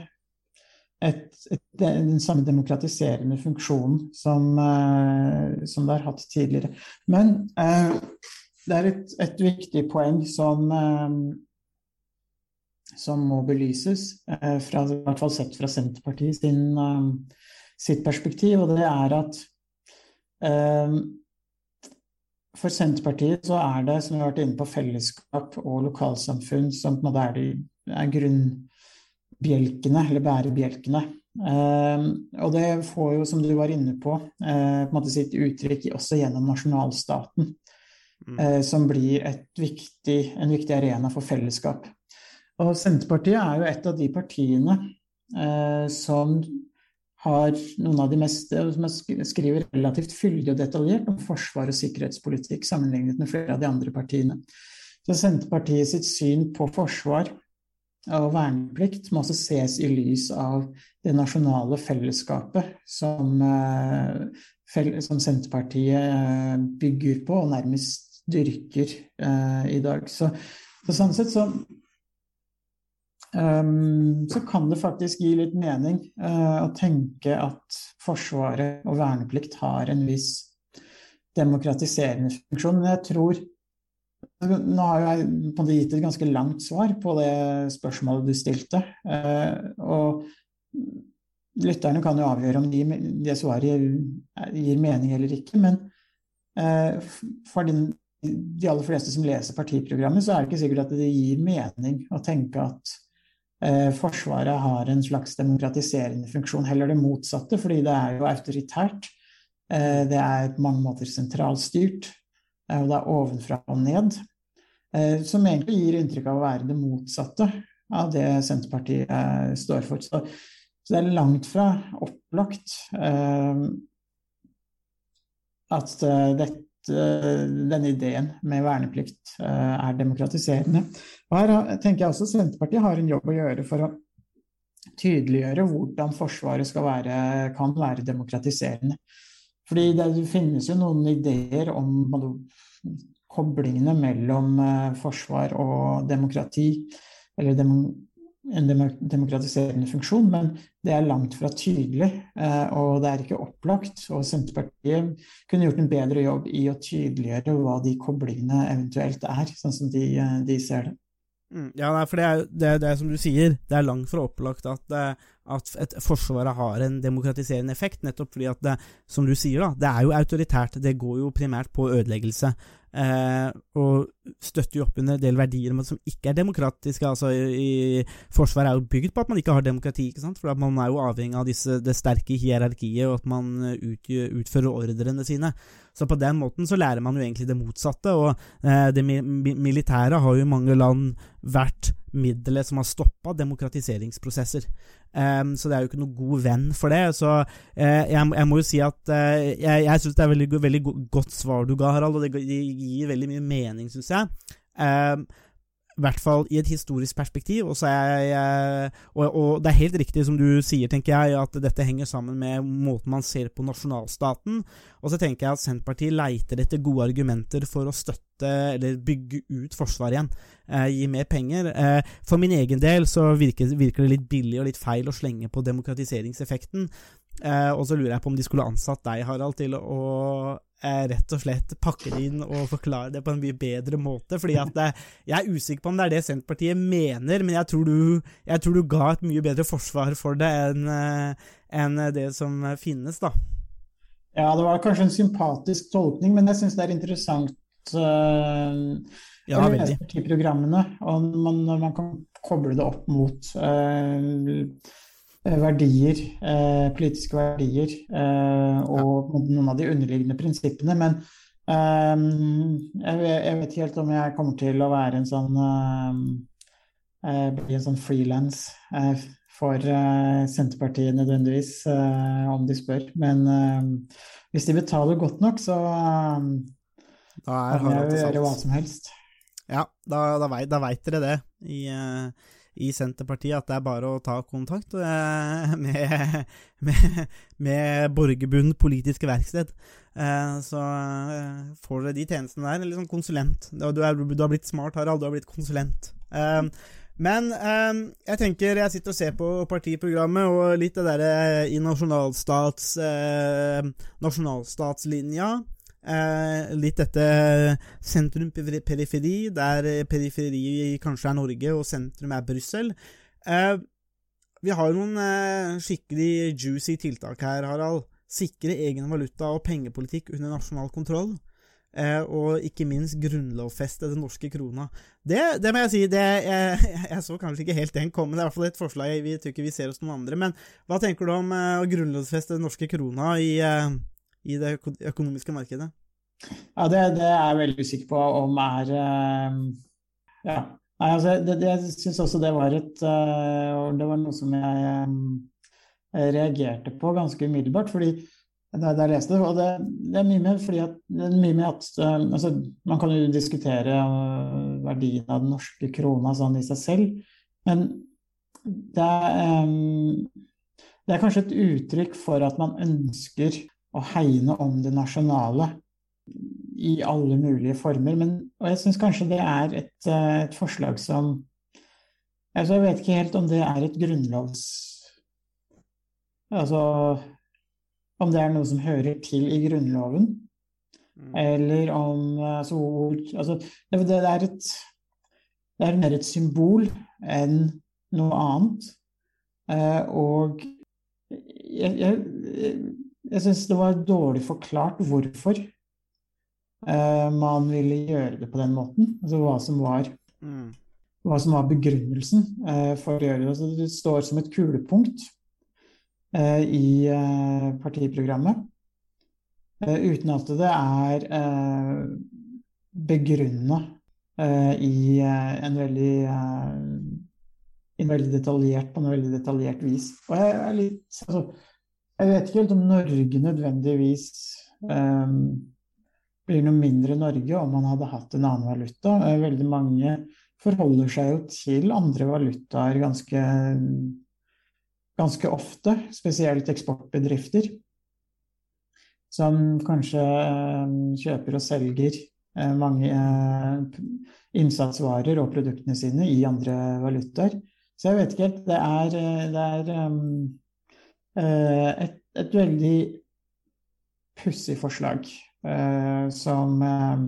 et, et, den samme demokratiserende funksjonen som, uh, som, det har hatt tidligere. Men uh, det er et, et, viktig poeng som uh, som må belyses, fra, i hvert fall sett fra Senterpartiet sin, sitt perspektiv, og det er at for Senterpartiet så er det, som vi har vært inne på, fellesskap og lokalsamfunn som på en måte er, er grunnbjelkene, eller bærebjelkene. Eh, og det får jo, som du var inne på, eh, på sitt uttrykk også gjennom nasjonalstaten. Mm. eh, som blir et viktig, en viktig arena for fellesskap. Og Senterpartiet er jo et av de partiene eh, som har noen av de mest som sk- skriver relativt fyldig og detaljert om forsvar og sikkerhetspolitikk sammenlignet med flere av de andre partiene. Så Senterpartiet sitt syn på forsvar og verneplikt må også ses i lys av det nasjonale fellesskapet som, eh, som Senterpartiet eh, bygger på og nærmest dyrker eh, i dag. Så, så sånn sett så um, så kan det faktisk gi litt mening uh, å tenke at Forsvaret og verneplikt har en viss demokratiserende funksjon. Men jeg tror Nå har jeg på en måte gitt et ganske langt svar på det spørsmålet du stilte. eh, og lytterne kan jo avgjøre om de, det svaret gir, mening eller ikke. Men eh, for de aller fleste som leser partiprogrammet, så er det ikke sikkert at det gir mening å tenke at eh, Forsvaret har en slags demokratiserende funksjon, heller det motsatte, fordi det er jo autoritært. Det er på mange måter sentralstyrt, og det er ovenfra og ned. Eh, som egentlig gir inntrykk av å være det motsatte av det Senterpartiet eh, står for. Så, så det er langt fra opplagt eh, at eh, dette denne ideen med verneplikt eh, er demokratiserende. Og her tenker jeg også Senterpartiet har en jobb å gjøre for å tydeliggjøre hvordan Forsvaret være, kan være demokratiserende. Fordi det finnes jo noen ideer om koblingene mellom eh, forsvar og demokrati, eller dem, en demokratiserende funksjon, men det er langt fra tydelig, eh, og det er ikke opplagt. Og Senterpartiet kunne gjort en bedre jobb i å tydeliggjøre hva de koblingene eventuelt er, sånn som de, eh, de ser det. Mm, ja, for det er, det, er- det som du sier, det er langt fra opplagt at, at et Forsvaret har en demokratiserende effekt, nettopp fordi at det, som du sier, da, det er jo autoritært. Det går jo primært på ødeleggelse. Eh, og støtter jo opp under en del verdier som ikke er demokratiske. altså i, i Forsvaret er jo bygd på at man ikke har demokrati, ikke sant? for man er jo avhengig av disse, det sterke hierarkiet, og at man eh, utgjør, utfører ordrene sine. Så på den måten så lærer man jo egentlig det motsatte, og eh, det mi mi militære har jo i mange land vært middelet som har stoppa demokratiseringsprosesser. Em, så det er jo ikke noen god venn for det. Så uh, jeg, jeg må jo si at uh, jeg, jeg syns det er veldig, veldig godt svar du ga, Harald, og det, gir veldig mye mening, syns jeg. Em, i hvert fall i et historisk perspektiv. Og, jeg, og, og det er helt riktig som du sier, tenker jeg, at dette henger sammen med måten man ser på nasjonalstaten. Og så tenker jeg at Senterpartiet leiter etter gode argumenter for å støtte eller bygge ut Forsvaret igjen. Eh, gi mer penger. Eh, for min egen del så virker, virker det litt billig og litt feil å slenge på demokratiseringseffekten. Eh, og så lurer jeg på om de skulle ansatt deg, Harald, til å rett og slett pakke det inn og forklare det på en mye bedre måte. fordi at det, Jeg er usikker på om det er det Senterpartiet mener, men jeg tror du, jeg tror du ga et mye bedre forsvar for det enn en det som finnes, da. Ja, det var kanskje en sympatisk tolkning, men jeg syns det er interessant uh, Ja, veldig. partiprogrammene, og man, når man kan koble det opp mot eh, verdier, eh, politiske verdier, eh, og noen av de underliggende prinsippene. Men eh, jeg, jeg vet ikke helt om jeg kommer til å være en sånn eh, eh, bli en sånn frilans eh, for eh, Senterpartiet nødvendigvis, eh, om de spør. Men eh, hvis de betaler godt nok, så eh, Da er kan jeg gjøre hva som helst. Ja, da, da, veit, dere det i, eh, i Senterpartiet, at det er bare å ta kontakt eh, med, med, med Borgerbund politiske verksted. Eh, så eh, får dere de tjenestene der, eller sånn konsulent. Du, er, du har blitt smart, Harald, du har blitt konsulent. Men jeg tenker jeg sitter og ser på partiprogrammet, og litt det derre i nasjonalstats, nasjonalstatslinja. Eh, litt dette sentrum-periferi, der periferi kanskje er Norge og sentrum er Brussel. Eh, vi har noen eh, skikkelig juicy tiltak her, Harald. Sikre egen valuta og pengepolitikk under nasjonal kontroll. Eh, og ikke minst grunnlovfeste den norske krona. Det, det må jeg si, det, jeg, jeg så kanskje ikke helt den komme. Det er i hvert fall et forslag vi tror ikke vi ser hos noen andre. Men hva tenker du om eh, å grunnlovfeste den norske krona i, eh, i det økonomiske markedet? Ja, det, det er jeg veldig usikker på om er eh, Ja. Nei, altså, det, det, jeg syns også det var et eh, Det var noe som jeg eh, reagerte på ganske umiddelbart. fordi da jeg leste det, og det, det er mye med fordi at, mye med at altså, Man kan jo diskutere verdien av den norske krona sånn i seg selv, men det er, um, det er kanskje et uttrykk for at man ønsker å hegne om det nasjonale i alle mulige former. Men, og jeg syns kanskje det er et, eh, et forslag som altså Jeg vet ikke helt om det er et grunnlovs... Altså om det er noe som hører til i Grunnloven, eller om altså, altså, det, det, er et, det er mer et symbol enn noe annet. Eh, og jeg, jeg, jeg syns det var dårlig forklart hvorfor uh, man ville gjøre det på den måten. Altså hva som var, Mm. hva som var begrunnelsen uh, for å gjøre det. Altså, det står som et kulepunkt uh, i partiprogrammet. uten at det er uh, begrunna i en veldig en veldig detaljert, på en veldig detaljert vis. Og jeg er litt altså, Jeg vet ikke helt om Norge nødvendigvis eh, blir noe mindre Norge om man hadde hatt en annen valuta. Eh, Veldig mange forholder seg jo til andre valutaer ganske, ganske ofte, spesielt eksportbedrifter. Som kanskje eh, kjøper og selger eh, mange eh, innsatsvarer og produktene sine i andre valutaer. Så jeg vet ikke helt. Det er, det er um, eh, et, et veldig pussig forslag eh, som eh,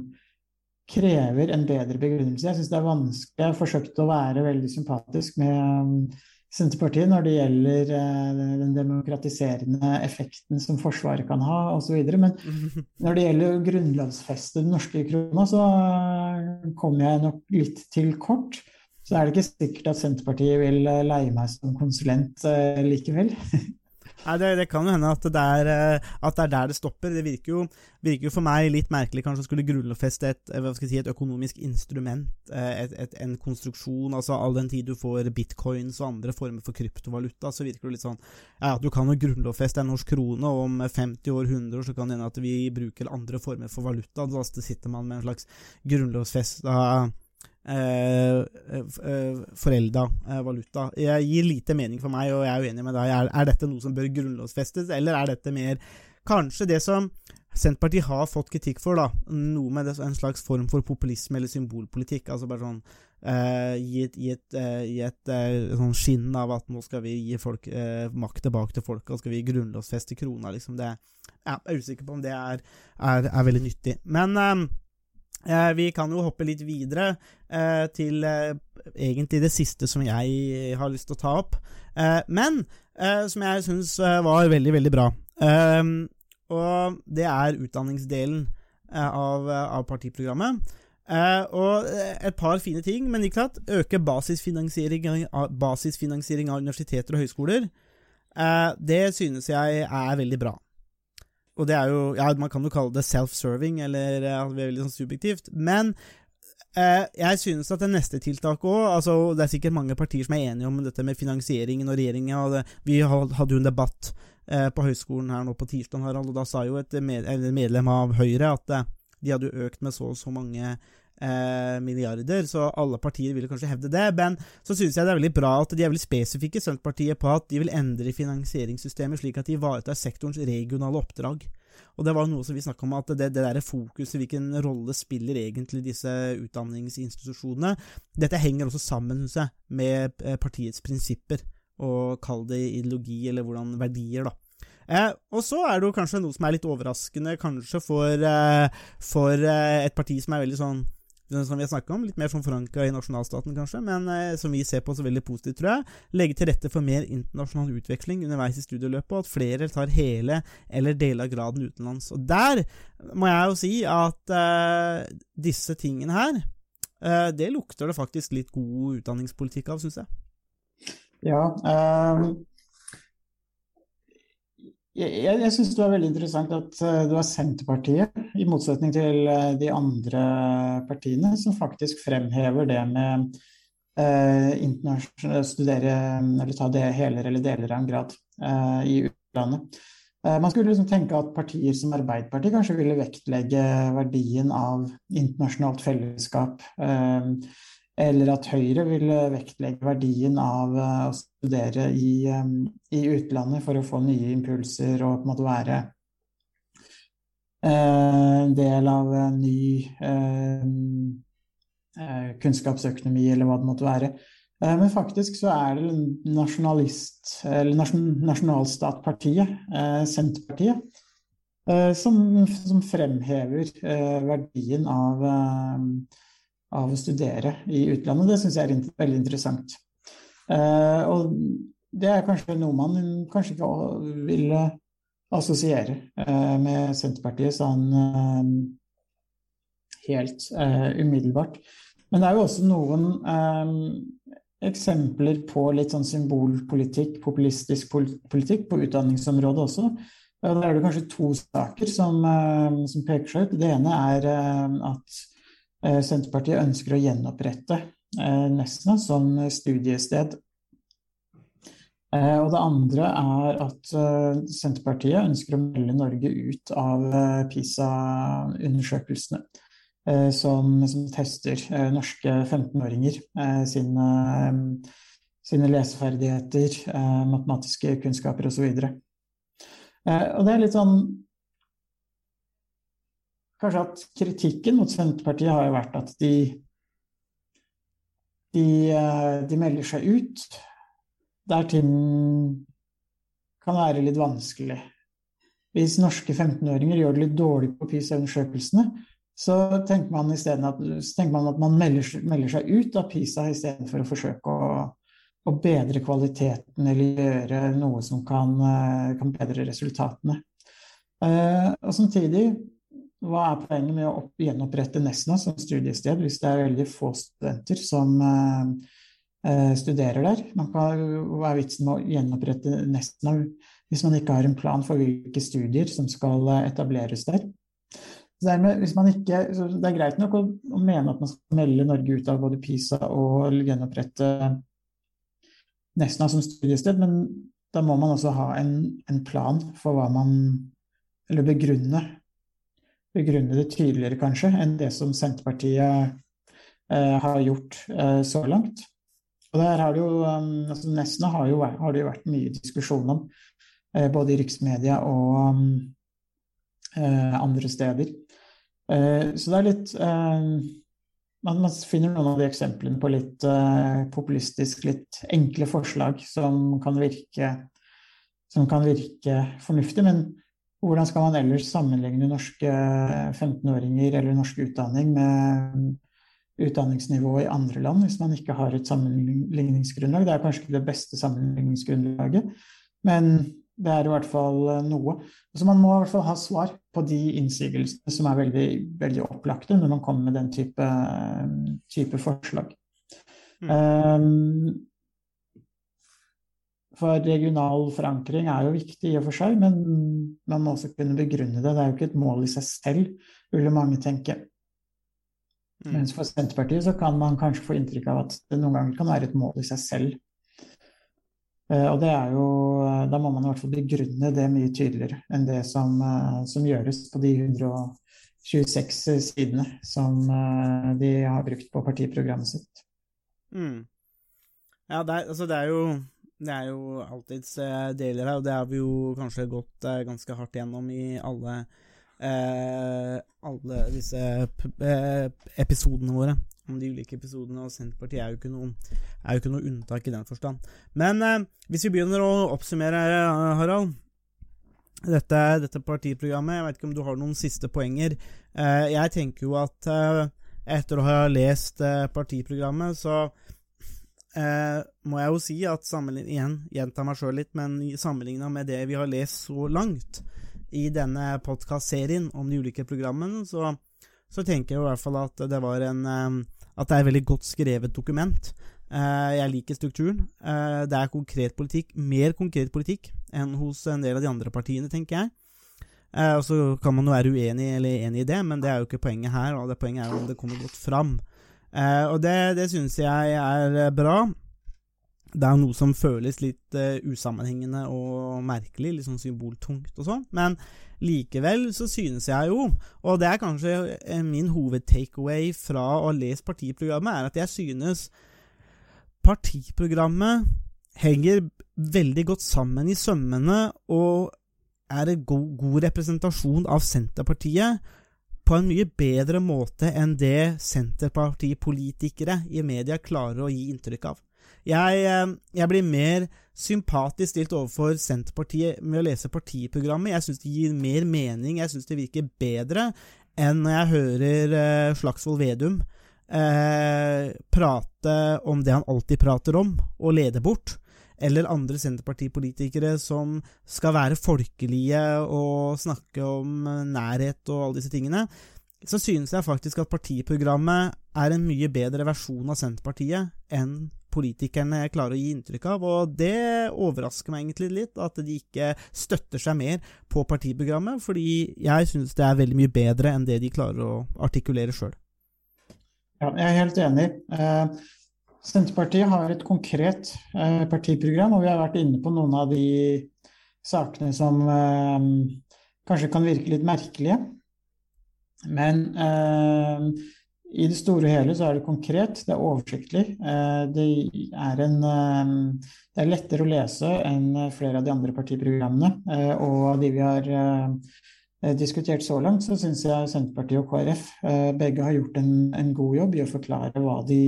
krever en bedre begrunnelse. Jeg syns det er vanskelig. Jeg har forsøkt å være veldig sympatisk med Senterpartiet når det gjelder eh, den demokratiserende effekten som Forsvaret kan ha osv. Men når det gjelder å grunnlovfeste den norske krona, så eh, kommer jeg nok litt til kort. Så er det ikke sikkert at Senterpartiet vil eh, leie meg som konsulent eh, likevel. Nei, det, det kan jo hende at det, er, eh, at det er der det stopper. Det virker jo, virker jo for meg litt merkelig kanskje å skulle grunnlovfeste et, eh, si, et økonomisk instrument, eh, et, et, en konstruksjon. altså All den tid du får bitcoins og andre former for kryptovaluta, så virker det litt sånn ja, Du kan jo grunnlovfeste en norsk krone, og om 50 år, 100 år, så kan det hende at vi bruker andre former for valuta. Da sitter man med en slags grunnlovfesta forelda eh, valuta. Jeg gir lite mening for meg, og jeg er uenig med deg. Er, er dette noe som bør grunnlovfestes, eller er dette mer kanskje det som Senterpartiet har fått kritikk for, da, noe med det, en slags form for populisme eller symbolpolitikk. altså bare sånn eh, Gi et, gi et, eh, gi et eh, sånn skinn av at nå skal vi gi folk eh, makt tilbake til folket, og skal vi grunnlovfeste krona, liksom. Det, jeg er usikker på om det er, er, er veldig nyttig. Men eh, Eh, vi kan jo hoppe litt videre eh, til eh, egentlig det siste som jeg har lyst til å ta opp. Eh, men eh, som jeg syns eh, var veldig, veldig bra. og det er utdanningsdelen av, av partiprogrammet. og et par fine ting, men ikke sant, øke basisfinansiering basisfinansiering av universiteter og høyskoler. det synes jeg er veldig bra. Og det er jo Ja, man kan jo kalle det self-serving, eller ja, det er veldig sånn subjektivt. Men eh, jeg synes at det neste tiltaket òg altså, Det er sikkert mange partier som er enige om dette med finansieringen og regjeringa. Vi hadde jo en debatt eh, på høyskolen her nå på tirsdag, Harald, og da sa jo et med, medlem av Høyre at eh, de hadde jo økt med så og så mange eh, milliarder, så alle partier ville kanskje hevde det. Men så synes jeg det er veldig bra at de er veldig spesifikke, Senterpartiet, på at de vil endre finansieringssystemet slik at de ivaretar sektorens regionale oppdrag. Og det var noe som vi snakka om, at det, det der fokuset, hvilken rolle spiller egentlig disse utdanningsinstitusjonene? Dette henger også sammen, synes jeg, med eh, partiets prinsipper, og kall det ideologi, eller hvordan verdier, da. Eh, og så er det jo kanskje noe som er litt overraskende, kanskje for, eh, for eh, et parti som er veldig sånn som vi har snakket om, litt mer sånn forankra i nasjonalstaten, kanskje, men eh, som vi ser på så veldig positivt, tror jeg. Legge til rette for mer internasjonal utveksling underveis i studieløpet, og at flere tar hele eller deler av graden utenlands. Og der må jeg jo si at eh, disse tingene her, eh, det lukter det faktisk litt god utdanningspolitikk av, syns jeg. Ja, ehm, Jeg, jeg, syns det var veldig interessant at eh, det var Senterpartiet, i motsetning til eh, de andre partiene, som faktisk fremhever det med eh, studere eller ta det heler eller deler av en grad eh, i utlandet. Eh, Man skulle liksom tenke at partier som Arbeiderpartiet kanskje ville vektlegge verdien av internasjonalt fellesskap. eh, Eller at Høyre vil vektlegge verdien av eh, å studere i, eh, i utlandet for å få nye impulser og på en måte være eh, en del av en ny eh, eh, kunnskapsøkonomi, eller hva det måtte være. Eh, Men faktisk så er det nasjonalist, eller nasjon, nasjonalstatpartiet, eh, Senterpartiet, eh, som, som fremhever eh, verdien av, eh, av å studere i utlandet. Det syns jeg er veldig interessant. Eh, og det er kanskje noe man kanskje ikke vil assosiere eh, med Senterpartiet sånn eh, helt eh, umiddelbart. Men det er jo også noen eh, eksempler på litt sånn symbolpolitikk, populistisk politikk på utdanningsområdet også. Og Da er det kanskje to saker som, eh, som peker seg ut. Det ene er eh, at eh, Senterpartiet ønsker å gjenopprette eh, Nesna som studiested. Eh, Og det andre er at eh, Senterpartiet ønsker å melde Norge ut av eh, PISA-undersøkelsene eh, som, som tester eh, norske 15-åringer eh, sine, eh, sine leseferdigheter, eh, matematiske kunnskaper osv. Eh, og det er litt sånn Kanskje at kritikken mot Senterpartiet har jo vært at de de, eh, de melder seg ut der ting kan være litt vanskelig. Hvis norske 15-åringer gjør det litt dårlig på PISA-undersøkelsene, så tenker man, at, så tenker man at man melder, melder seg ut av PISA istedenfor å forsøke å, å bedre kvaliteten eller gjøre noe som kan, eh, kan bedre resultatene. Eh, og samtidig, hva er poenget med å opp, gjenopprette Nesna som studiested hvis det er veldig få studenter som eh, eh, studerer der? Kan, hva er vitsen med å gjenopprette Nesna hvis man ikke har en plan for hvilke studier som skal eh, etableres der? Dermed, ikke, det er greit nok å, å mene at man skal melde Norge ut av både PISA og gjenopprette Nesna som studiested, men da må man også ha en, en plan for hva man Eller begrunne, begrunne det tydeligere, kanskje, enn det som Senterpartiet eh, har gjort eh, så langt. Og der har det jo, um, altså Nesna har, jo, har det jo vært mye diskusjon om, eh, både i riksmedia og um, eh, andre steder. Eh, så det er litt eh, man, finner noen av de eksemplene på litt populistisk, litt enkle forslag som kan virke som kan virke fornuftig, men hvordan skal man ellers sammenligne norske 15-åringer eller norsk utdanning med utdanningsnivået i andre land hvis man ikke har et sammenligningsgrunnlag? Det er kanskje ikke det beste sammenligningsgrunnlaget, men det er i hvert fall eh, noe. Så man må i hvert fall ha svar på de innsigelsene som er veldig, veldig opplagte når man kommer med den type, type forslag. Um, for regional forankring er jo viktig i og for seg, men man må også kunne begrunne det. Det er jo ikke et mål i seg selv, ville mange tenke. Mm. Mens for Senterpartiet så kan man kanskje få inntrykk av at det noen ganger kan være et mål i seg selv. Eh, Og det er jo, da må man i hvert fall begrunne det mye tydeligere enn det som, eh, som gjøres på de 126 sidene som eh, de har brukt på partiprogrammet sitt. Mm. Ja, det er, altså det er jo det er jo alltids eh, deler her, og det har vi jo kanskje gått eh, ganske hardt gjennom i alle eh, alle disse eh, episodene våre. Om de ulike episodene, og Senterpartiet er jo ikke noe, jo noe unntak i den forstand. Men eh, hvis vi begynner å oppsummere, Harald. Dette, dette partiprogrammet, jeg vet ikke om du har noen siste poenger. Eh, jeg tenker jo at etter å ha lest partiprogrammet, så eh, må jeg jo si at igjen, gjenta meg sjøl litt, men sammenligna med det vi har lest så langt i denne podkast-serien om de ulike programmene, så, så tenker jeg i hvert fall at det var en eh, At det er et veldig godt skrevet dokument. Eh, jeg liker strukturen. Eh, det er konkret politikk, mer konkret politikk enn hos en del av de andre partiene, tenker jeg. Og så kan man jo være uenig eller enig i det, men det er jo ikke poenget her. Det Poenget er om det kommer godt fram. Eh, og det, det syns jeg er bra. Det er noe som føles litt eh, usammenhengende og merkelig, litt sånn symboltungt og sånn, men likevel så synes jeg jo, og det er kanskje eh, min hovedtakeaway fra å ha lest partiprogrammet, er at jeg synes partiprogrammet henger veldig godt sammen i sømmene og er en god, god representasjon av Senterpartiet på en mye bedre måte enn det Senterpartipolitikere i media klarer å gi inntrykk av. Jeg, eh, jeg, blir mer sympatisk stilt overfor Senterpartiet med å lese partiprogrammet. Jeg syns det gir mer mening, jeg syns det virker bedre enn når jeg hører uh, Slagsvold Vedum uh, prate om det han alltid prater om, og lede bort. Eller andre Senterpartipolitikere som skal være folkelige og snakke om nærhet og alle disse tingene så synes jeg faktisk at partiprogrammet er en mye bedre versjon av Senterpartiet enn politikerne klarer å gi inntrykk av, og det overrasker meg egentlig litt at de ikke støtter seg mer på partiprogrammet, fordi jeg synes det er veldig mye bedre enn det de klarer å artikulere sjøl. Ja, jeg er helt enig. Eh, Senterpartiet har et konkret eh, partiprogram, og vi har vært inne på noen av de sakene som eh, kanskje kan virke litt merkelige. Men eh, i det store og hele så er det konkret, det er oversiktlig. Eh, det, er en, eh, det er lettere å lese enn flere av de andre partiprogrammene. Eh, og de vi har diskutert så langt, så syns jeg Senterpartiet og KrF begge har gjort en, en, god jobb i å forklare hva de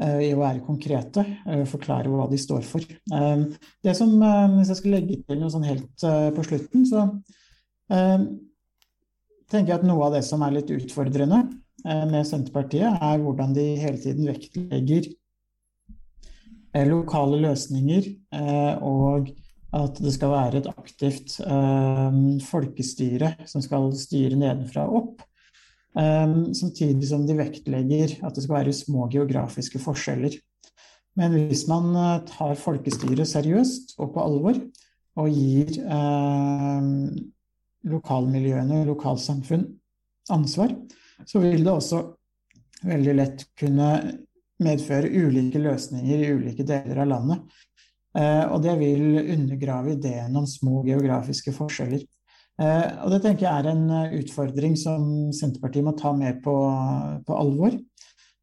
i å være konkrete, forklare hva de står for. Det som, Hvis jeg skal legge til noe sånn helt på slutten, så tenker jeg at noe av det som er litt utfordrende eh, med Senterpartiet, er hvordan de hele tiden vektlegger eh, lokale løsninger, eh, og at det skal være et aktivt folkestyre som skal styre nedenfra og opp. Samtidig som de vektlegger at det skal være små geografiske forskjeller. Men hvis man tar folkestyret seriøst og på alvor, og gir lokalmiljøene og lokalsamfunn ansvar, så vil det også veldig lett kunne medføre ulike løsninger i ulike deler av landet. Eh, og det vil undergrave ideen om små geografiske forskjeller. Eh, og det tenker jeg er en utfordring som Senterpartiet må ta mer på, på alvor.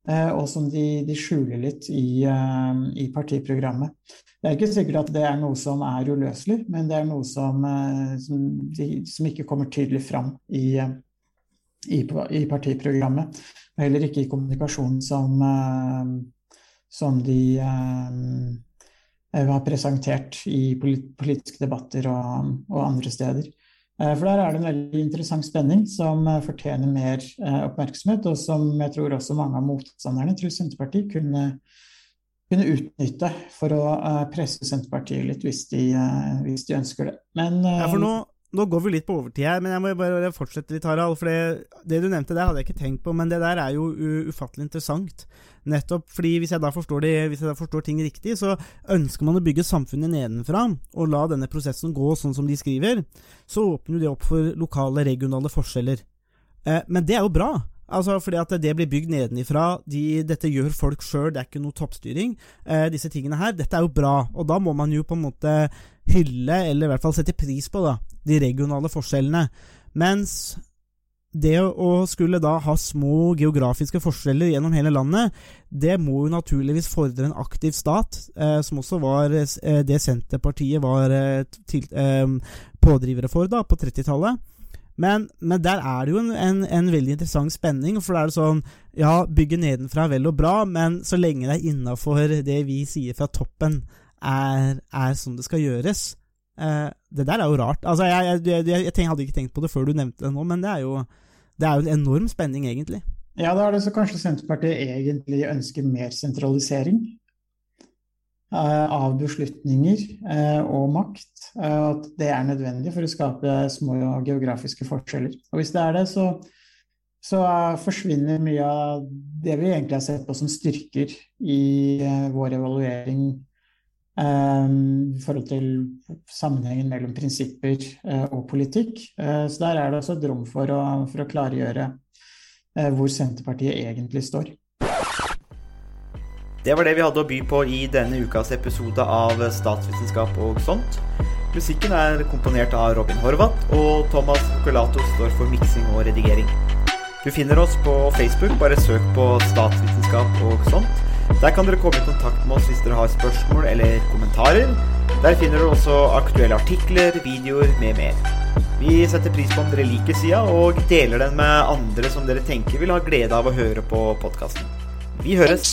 Eh, og som de, de skjuler litt i, i partiprogrammet. Det er ikke sikkert at det er noe som er uløselig, men det er noe som, eh, som, de, som ikke kommer tydelig fram i, eh, i, i, partiprogrammet. Og heller ikke i kommunikasjonen som, eh, som de har presentert i politiske debatter og, og, andre steder. For der er det en veldig interessant spenning som fortjener mer oppmerksomhet, og som jeg tror også mange av motstanderne til Senterpartiet kunne kunne utnytte for å presse Senterpartiet litt, hvis de, hvis de ønsker det. Men ja, for nå, nå, går vi litt på overtid her, men jeg må bare fortsette litt, Harald. For det, det, du nevnte der, hadde jeg ikke tenkt på, men det der er jo ufattelig interessant. Nettopp fordi hvis jeg, da forstår det, hvis jeg da forstår ting riktig, så ønsker man å bygge samfunnet nedenfra, og la denne prosessen gå sånn som de skriver. Så åpner det opp for lokale, regionale forskjeller. men det er jo bra. Altså fordi at det blir bygd nedenifra. De, dette gjør folk sjøl, det er ikke noe toppstyring. Eh, disse tingene her. Dette er jo bra, og da må man jo på en måte hylle, eller i hvert fall sette pris på, da, de regionale forskjellene. Mens det å skulle da ha små geografiske forskjeller gjennom hele landet, det må jo naturligvis fordre en aktiv stat, eh, som også var eh, det Senterpartiet var eh, til, eh, pådrivere for da, på 30-tallet. Men, men, der er det jo en, en, en, veldig interessant spenning. For da er det sånn Ja, bygge nedenfra er vel og bra, men så lenge det er innafor det vi sier fra toppen, er, er sånn det skal gjøres. Eh, det der er jo rart. Altså, jeg, jeg, jeg, jeg, hadde ikke tenkt på det før du nevnte det nå, men det er jo, det er jo en enorm spenning, egentlig. Ja, da er det så kanskje Senterpartiet egentlig ønsker mer sentralisering. Eh, av beslutninger eh, og makt. Eh, at det er nødvendig for å skape små geografiske forskjeller. Og hvis det er det, så, så forsvinner mye av det vi egentlig har sett på som styrker i eh, vår evaluering i forhold til sammenhengen mellom prinsipper eh, og politikk. Eh, så der er det også et rom for å, for å klargjøre eh, hvor Senterpartiet egentlig står. Det var det vi hadde å by på i denne ukas episode av Statsvitenskap og sånt. Musikken er komponert av Robin Horvath, og Thomas Colato står for miksing og redigering. Du finner oss på Facebook, bare søk på statsvitenskap og sånt. Der kan dere komme i kontakt med oss hvis dere har spørsmål eller kommentarer. Der finner dere også aktuelle artikler, videoer med mer. Vi setter pris på om dere liker sida, og deler den med andre som dere tenker vil ha glede av å høre på podkasten. Vi høres!